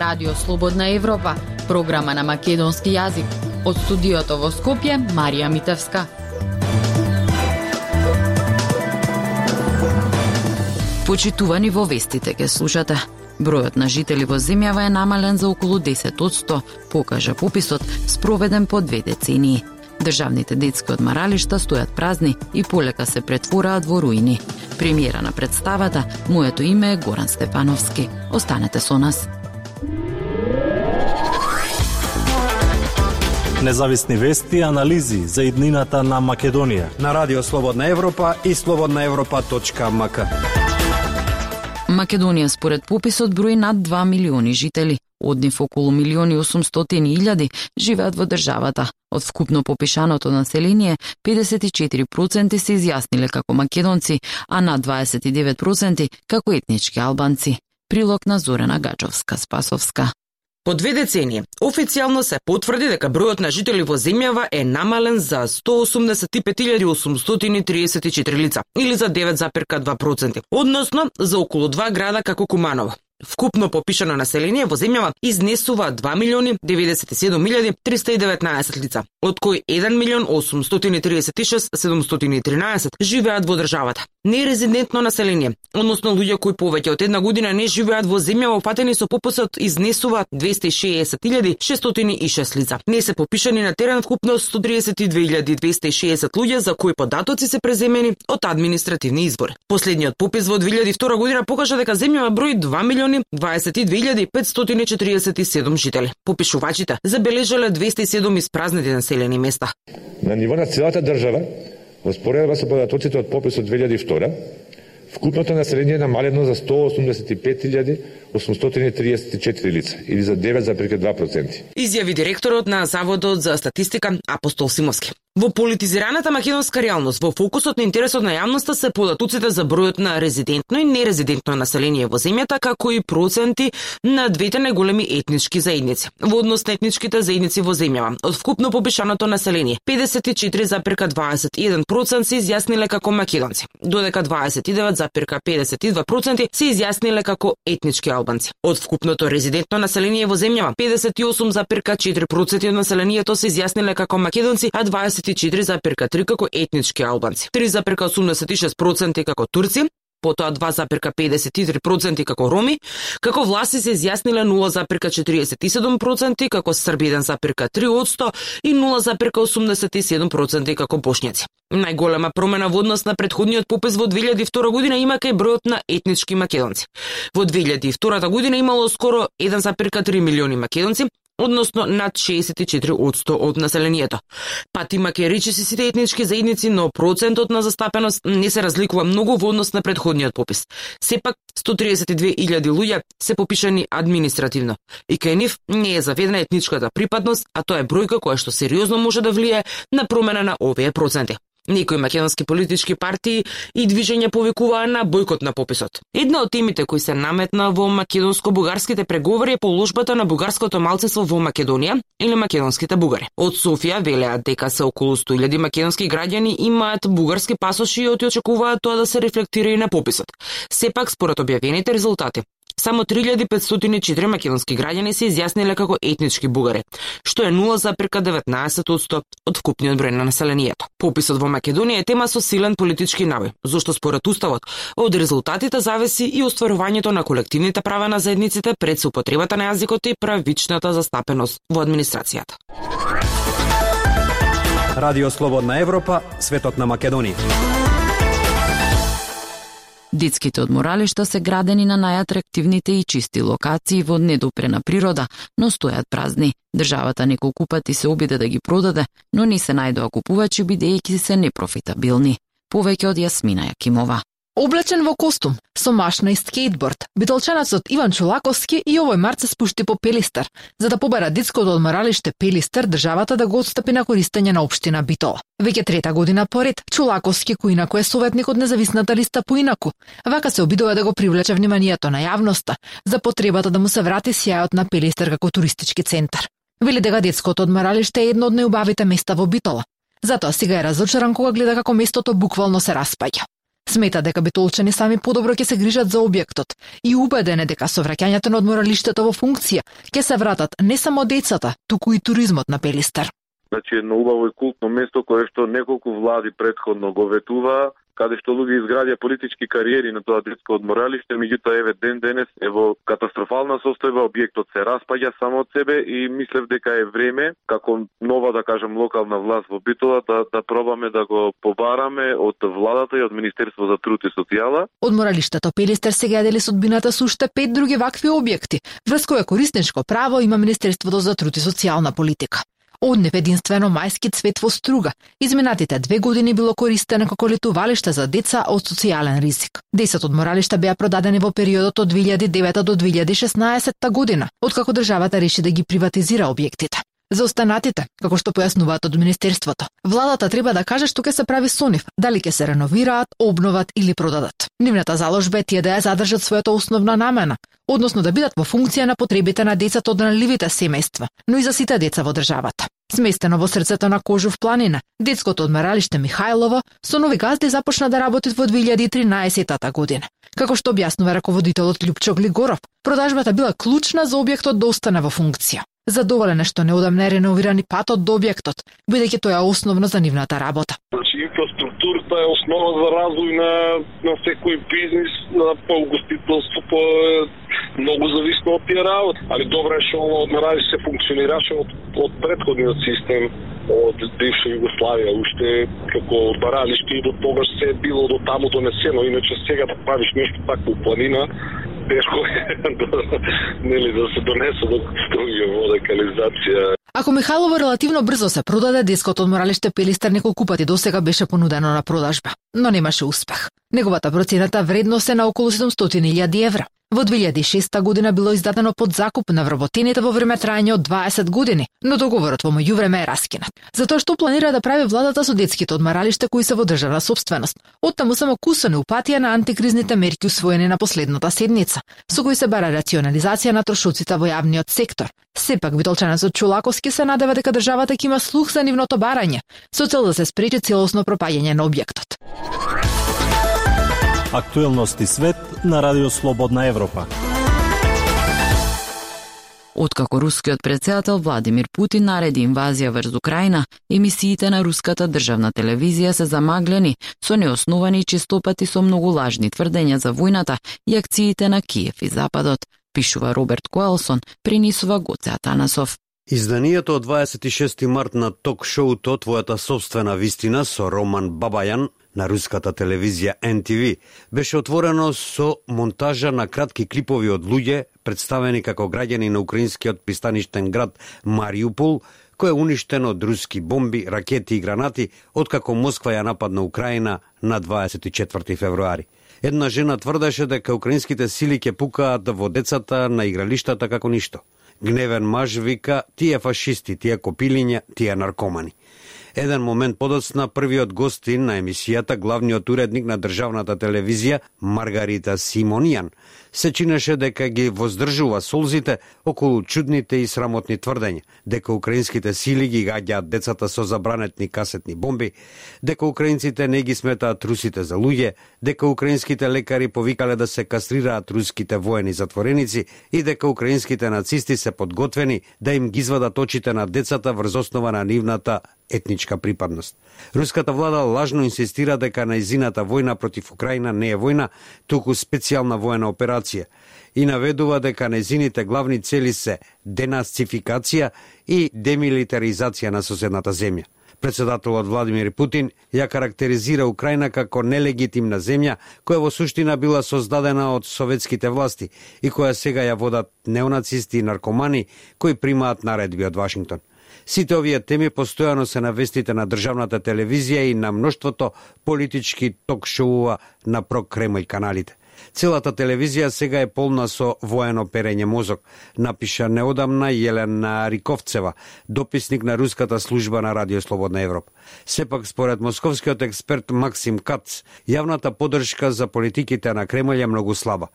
Радио Слободна Европа, програма на македонски јазик. Од студиото во Скопје, Марија Митевска. Почитувани во вестите ке слушате. Бројот на жители во земјава е намален за околу 10 покажа пописот спроведен по две децении. Државните детски одмаралишта стојат празни и полека се претвораат во руини. Премиера на представата, моето име е Горан Стефановски. Останете со нас. Независни вести и анализи за иднината на Македонија. На Радио Слободна Европа и слободнаевропа.мк. Македонија според пописот брои над 2 милиони жители. Од нив околу милиони 800 илјади живеат во државата. Од вкупно попишаното население, 54% се изјасниле како македонци, а над 29% како етнички албанци. Прилог на Зорена Гаджовска-Спасовска. По две децени, официјално се потврди дека бројот на жители во земјава е намален за 185.834 лица, или за 9,2%, односно за околу два града како Куманово. Вкупно попишано население во земјава изнесува 2 милиони 97 319 лица, од кои 1 милион 836.713 живеат во државата. Нерезидентно население, односно луѓе кои повеќе од една година не живеат во земја опатени со попусот изнесува 260.606 лица. Не се попишани на терен вкупно 132.260 луѓе за кои податоци се преземени од административни избори. Последниот попис во 2002 година покажа дека земјава брои 2 милиони милиони 22.547 жители. Попишувачите забележале 207 испразнети населени места. На ниво на целата држава, во споредба со податоците од пописот 2002, вкупното население е намалено за 834 лица, или за 9,2%. Изјави директорот на Заводот за статистика Апостол Симовски. Во политизираната македонска реалност, во фокусот на интересот на јавноста се податоците за бројот на резидентно и нерезидентно население во земјата, како и проценти на двете најголеми етнички заедници. Во однос на етничките заедници во земјава, од вкупно попишаното население, 54,21% се изјасниле како македонци, додека 29,52% се изјасниле како етнички албанци. Од вкупното резидентно население во земјава, 58,4% од населението се изјасниле како македонци, а 20 24,3 како етнички албанци, 3,86% како турци, потоа 2,53% како роми, како власти се изјасниле 0,47% како срби 1,3% и 0,87% како бошњаци. Најголема промена во однос на предходниот попис во 2002 година има кај бројот на етнички македонци. Во 2002 година имало скоро 1,3 милиони македонци, односно над 64% од населението. Пати македонци се сите етнички заедници, но процентот на застапеност не се разликува многу во однос на предходниот попис. Сепак 132.000 луѓе се попишани административно. И кај нив не е заведена етничката припадност, а тоа е бројка која што сериозно може да влие на промена на овие проценти. Некои македонски политички партии и движења повикуваа на бојкот на пописот. Една од темите кои се наметна во македонско-бугарските преговори е положбата на бугарското малцество во Македонија или македонските бугари. Од Софија велеат дека се околу 100.000 македонски граѓани имаат бугарски пасоши и очекуваат тоа да се рефлектира и на пописот. Сепак, според објавените резултати, Само 3504 македонски граѓани се изјасниле како етнички бугари, што е 0,19% од вкупниот број на населението. Пописот во Македонија е тема со силен политички навој, зошто според уставот од резултатите зависи и остварувањето на колективните права на заедниците пред супотребата употребата на јазикот и правичната застапеност во администрацијата. Радио Слободна Европа, светот на Македонија. Детските одморалишта се градени на најатрактивните и чисти локации во недопрена природа, но стојат празни. Државата неколку пати се обиде да ги продаде, но не се најдоа купувачи бидејќи се непрофитабилни. Повеќе од Јасмина Јакимова. Облечен во костум, со машна и скейтборд, битолчанецот Иван Чулаковски и овој март се спушти по Пелистер, за да побара детското одморалиште Пелистер државата да го отстапи на користење на општина Битола. Веќе трета година поред, Чулаковски, кој инако е советник од независната листа поинаку, вака се обидува да го привлече вниманието на јавноста за потребата да му се врати сјајот на Пелистер како туристички центар. Вели дека детското одморалиште е едно од најубавите места во Битола. Затоа сега е разочаран кога гледа како местото буквално се распаѓа. Смета дека битолчани сами подобро ќе се грижат за објектот и убеден е дека со враќањето на одморалиштето во функција ќе се вратат не само децата, туку и туризмот на Пелистер. Значи едно убаво и култно место кое што неколку влади предходно го ветува, каде што луѓе изградија политички кариери на тоа детско одморалиште, меѓутоа еве ден денес е во катастрофална состојба, објектот се распаѓа само од себе и мислев дека е време како нова да кажам локална власт во Битола да да пробаме да го побараме од владата и од Министерство за труд и социјала. Одморалиштето Пелистер сега дели судбината со уште пет други вакви објекти, врз кое корисничко право има Министерството за труд и социјална политика. Однев единствено мајски цвет во Струга. Изминатите две години било користено како летувалиште за деца од социјален ризик. Десет одморалишта беа продадени во периодот од 2009 до 2016 година, откако државата реши да ги приватизира објектите. За останатите, како што појаснуваат од Министерството, владата треба да каже што ќе се прави со нив, дали ќе се реновираат, обноват или продадат. Нивната заложба е тие да ја задржат својата основна намена, односно да бидат во функција на потребите на децата од наливите семејства, но и за сите деца во државата. Сместено во срцето на Кожув планина, детското одмаралиште Михајлово со нови газди започна да работи во 2013 година. Како што објаснува раководителот Лјупчо Глигоров, продажбата била клучна за објектот да остане во функција. Задоволен е што неодамна е реновирани патот до објектот, бидејќи тоа е основно за нивната работа. Значи, инфраструктурата е основа за развој на, на секој бизнис, на по гостителство, по многу зависно од тие работи. Али добро е што ова се функционираше од, од предходниот систем од бивша Југославија, уште како баралиште и до тогаш се е било до таму донесено, иначе сега да правиш нешто такво планина, тешко е да, нели, да се донесе до струја вода, канализација. Ако Михайлово релативно брзо се продаде, деското од моралиште Пелистер неколку пати досега беше понудено на продажба, но немаше успех. Неговата процената вредност е на околу 700.000 евра. Во 2006 година било издадено под закуп на вработените во време трајање од 20 години, но договорот во меѓувреме е раскинат. Затоа што планира да прави владата со детските одмаралишта кои се во државна собственост. Оттаму само кусани упатија на антикризните мерки усвоени на последната седница, со кои се бара рационализација на трошоците во јавниот сектор. Сепак Витолчанецот Чулаковски се надева дека државата ќе има слух за нивното барање, со цел да се спречи целосно пропаѓање на објектот. Актуелности свет на Радио Слободна Европа. Откако рускиот председател Владимир Путин нареди инвазија врз Украина, емисиите на руската државна телевизија се замаглени со неосновани честопати со многу лажни тврдења за војната и акциите на Киев и Западот, пишува Роберт Коелсон, принесува Гоце Атанасов. Изданието од 26 март на ток-шоуто Твојата собствена вистина со Роман Бабајан на руската телевизија NTV беше отворено со монтажа на кратки клипови од луѓе представени како граѓани на украинскиот пристаништен град Мариупол, кој е уништен од руски бомби, ракети и гранати откако Москва ја нападна Украина на 24 февруари. Една жена тврдеше дека украинските сили ќе пукаат во децата на игралиштата како ништо. Гневен маж вика, тие фашисти, тие копилиња, тие наркомани. Еден момент подоцна првиот гостин на емисијата, главниот уредник на државната телевизија, Маргарита Симонијан, се чинеше дека ги воздржува солзите околу чудните и срамотни тврдења, дека украинските сили ги гаѓаат децата со забранетни касетни бомби, дека украинците не ги сметаат русите за луѓе, дека украинските лекари повикале да се кастрираат руските воени затвореници и дека украинските нацисти се подготвени да им ги извадат очите на децата врз основа на нивната етничка припадност. Руската влада лажно инсистира дека најзината војна против Украина не е војна, туку специјална воена операција и наведува дека незините главни цели се денацификација и демилитаризација на соседната земја. Председателот Владимир Путин ја карактеризира Украина како нелегитимна земја која во суштина била создадена од советските власти и која сега ја водат неонацисти и наркомани кои примаат наредби од Вашингтон. Сите овие теми постојано се на вестите на државната телевизија и на мноштвото политички ток-шоуа на прокремој каналите. Целата телевизија сега е полна со воено перење мозок, напиша неодамна Јелена Риковцева, дописник на руската служба на Радио Слободна Европа. Сепак, според московскиот експерт Максим Кац, јавната поддршка за политиките на Кремљ е многу слаба.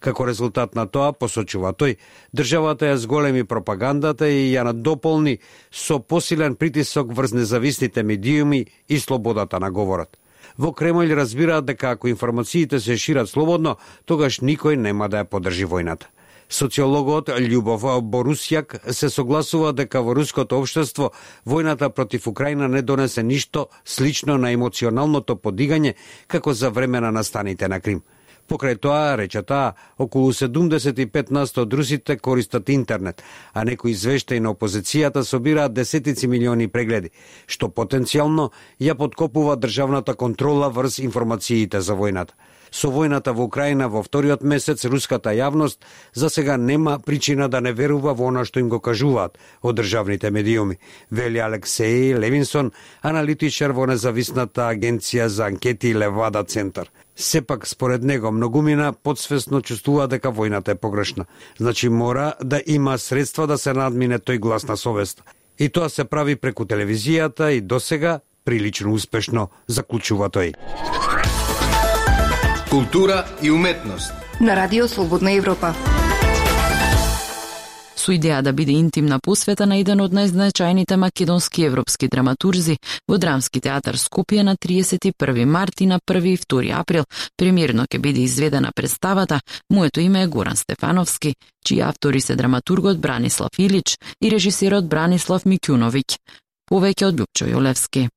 Како резултат на тоа, посочува тој, државата ја зголеми пропагандата и ја надополни со посилен притисок врз независните медиуми и слободата на говорот. Во Кремљ разбираат дека ако информациите се шират слободно, тогаш никој нема да ја подржи војната. Социологот Љубов Борусјак се согласува дека во руското општество војната против Украина не донесе ништо слично на емоционалното подигање како за време на настаните на Крим. Покрај тоа, рече таа, околу 75 насто од русите користат интернет, а некои извештаи на опозицијата собираат десетици милиони прегледи, што потенцијално ја подкопува државната контрола врз информациите за војната. Со војната во Украина во вториот месец руската јавност за сега нема причина да не верува во она што им го кажуваат од државните медиуми, вели Алексеј Левинсон, аналитичар во независната агенција за анкети Левада Центар. Сепак, според него, многумина подсвесно чувствува дека војната е погрешна. Значи мора да има средства да се надмине тој глас на совест. И тоа се прави преку телевизијата и досега прилично успешно, заклучува тој. Култура и уметност. На Радио Слободна Европа. Со идеја да биде интимна посвета на еден од најзначајните македонски европски драматурзи во Драмски театар Скопје на 31 март и на 1 и 2 април премиерно ќе биде изведена представата Моето име е Горан Стефановски, чии автори се драматургот Бранислав Илич и режисерот Бранислав Микјуновиќ. Повеќе од Лјупчо Јолевски.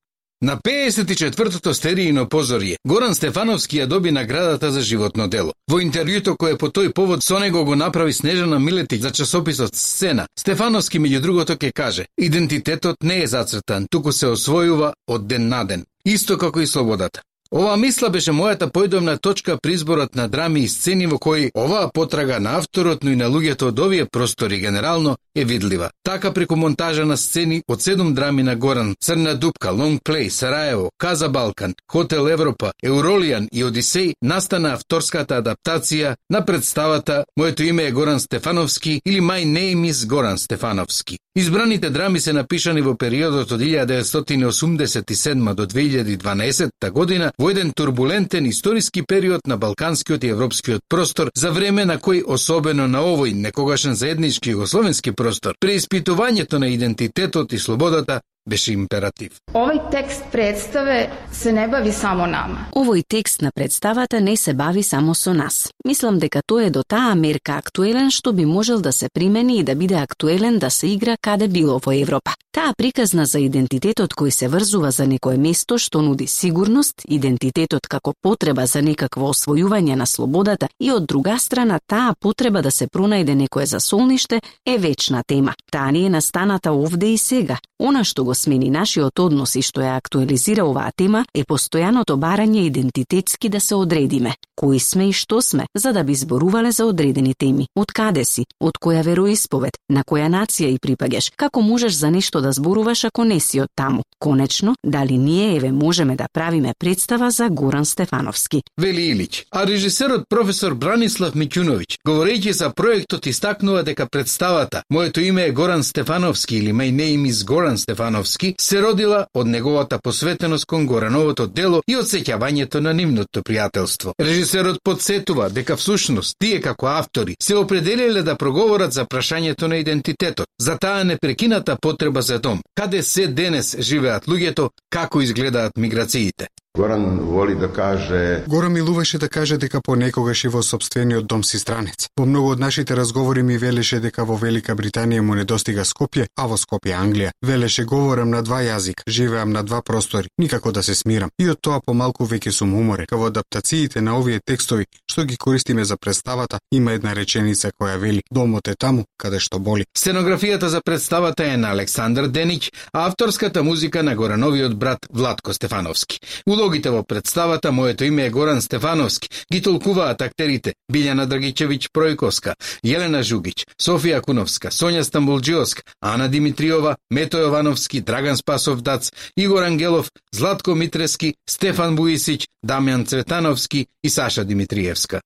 На 54-тото стериино позорје, Горан Стефановски ја доби наградата за животно дело. Во интервјуто кое по тој повод со него го направи Снежана Милетик за часописот Сцена, Стефановски меѓу другото ке каже, идентитетот не е зацртан, туку се освојува од ден на ден, исто како и слободата. Ова мисла беше мојата појдовна точка при изборот на драми и сцени во кои оваа потрага на авторот, но и на луѓето од овие простори генерално е видлива. Така преку монтажа на сцени од седум драми на Горан, Црна дупка, Лонг Плей, Сараево, Каза Балкан, Хотел Европа, Еуролијан и Одисеј настана авторската адаптација на представата Моето име е Горан Стефановски или My Name is Горан Стефановски. Избраните драми се напишани во периодот од 1987 до 2012 година во еден турбулентен историски период на балканскиот и европскиот простор за време на кој особено на овој некогашен заеднички југословенски простор, преиспитувањето на идентитетот и слободата беше императив. Овој текст представе се не бави само нама. Овој текст на представата не се бави само со нас. Мислам дека тој е до таа мерка актуелен што би можел да се примени и да биде актуелен да се игра каде било во Европа. Таа приказна за идентитетот кој се врзува за некое место што нуди сигурност, идентитетот како потреба за некакво освојување на слободата и од друга страна таа потреба да се пронајде некое засолниште е вечна тема. Таа не е настаната овде и сега. Она што го смени нашиот однос и што ја актуализира оваа тема е постојаното барање идентитетски да се одредиме. Кои сме и што сме, за да би зборувале за одредени теми. Од каде си, од која вероисповед, на која нација и припагеш, како можеш за нешто да зборуваш ако не си од таму. Конечно, дали ние еве можеме да правиме представа за Горан Стефановски. Вели Илич, а режисерот професор Бранислав Микјуновиќ, говорејќи за проектот, истакнува дека представата Моето име е Горан Стефановски или мај name is Горан Горан Стефановски се родила од неговата посветеност кон Горановото дело и од сеќавањето на нивното пријателство. Режисерот подсетува дека всушност тие како автори се определиле да проговорат за прашањето на идентитетот, за таа непрекината потреба за дом, каде се денес живеат луѓето, како изгледаат миграциите. Горан воли да каже... Горан милуваше да каже дека понекогаш и во собствениот дом си странец. Во многу од нашите разговори ми велеше дека во Велика Британија му недостига Скопје, а во Скопје Англија. Велеше говорам на два јазик, живеам на два простори, никако да се смирам. И од тоа помалку веќе сум уморен. Као адаптациите на овие текстови што ги користиме за представата, има една реченица која вели Домот е таму каде што боли. Сценографијата за представата е на Александар Денич, а авторската музика на Горановиот брат Владко Стефановски. Улогите во представата Моето име е Горан Стефановски ги толкуваат актерите Билјана Драгичевиќ Пројковска, Јелена Жугиќ, Софија Куновска, Сонја Стамбулџиовска, Ана Димитриова, Мето Јовановски, Драган Спасов Дац, Игор Ангелов, Златко Митрески, Стефан Буисиќ, Дамјан Цветановски и Саша Димитриевска.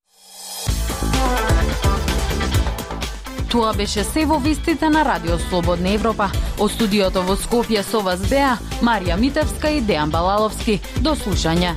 Тоа беше се во вистите на Радио Слободна Европа. Од студиото во Скопје со вас беа Марија Митевска и Дејан Балаловски. До слушање.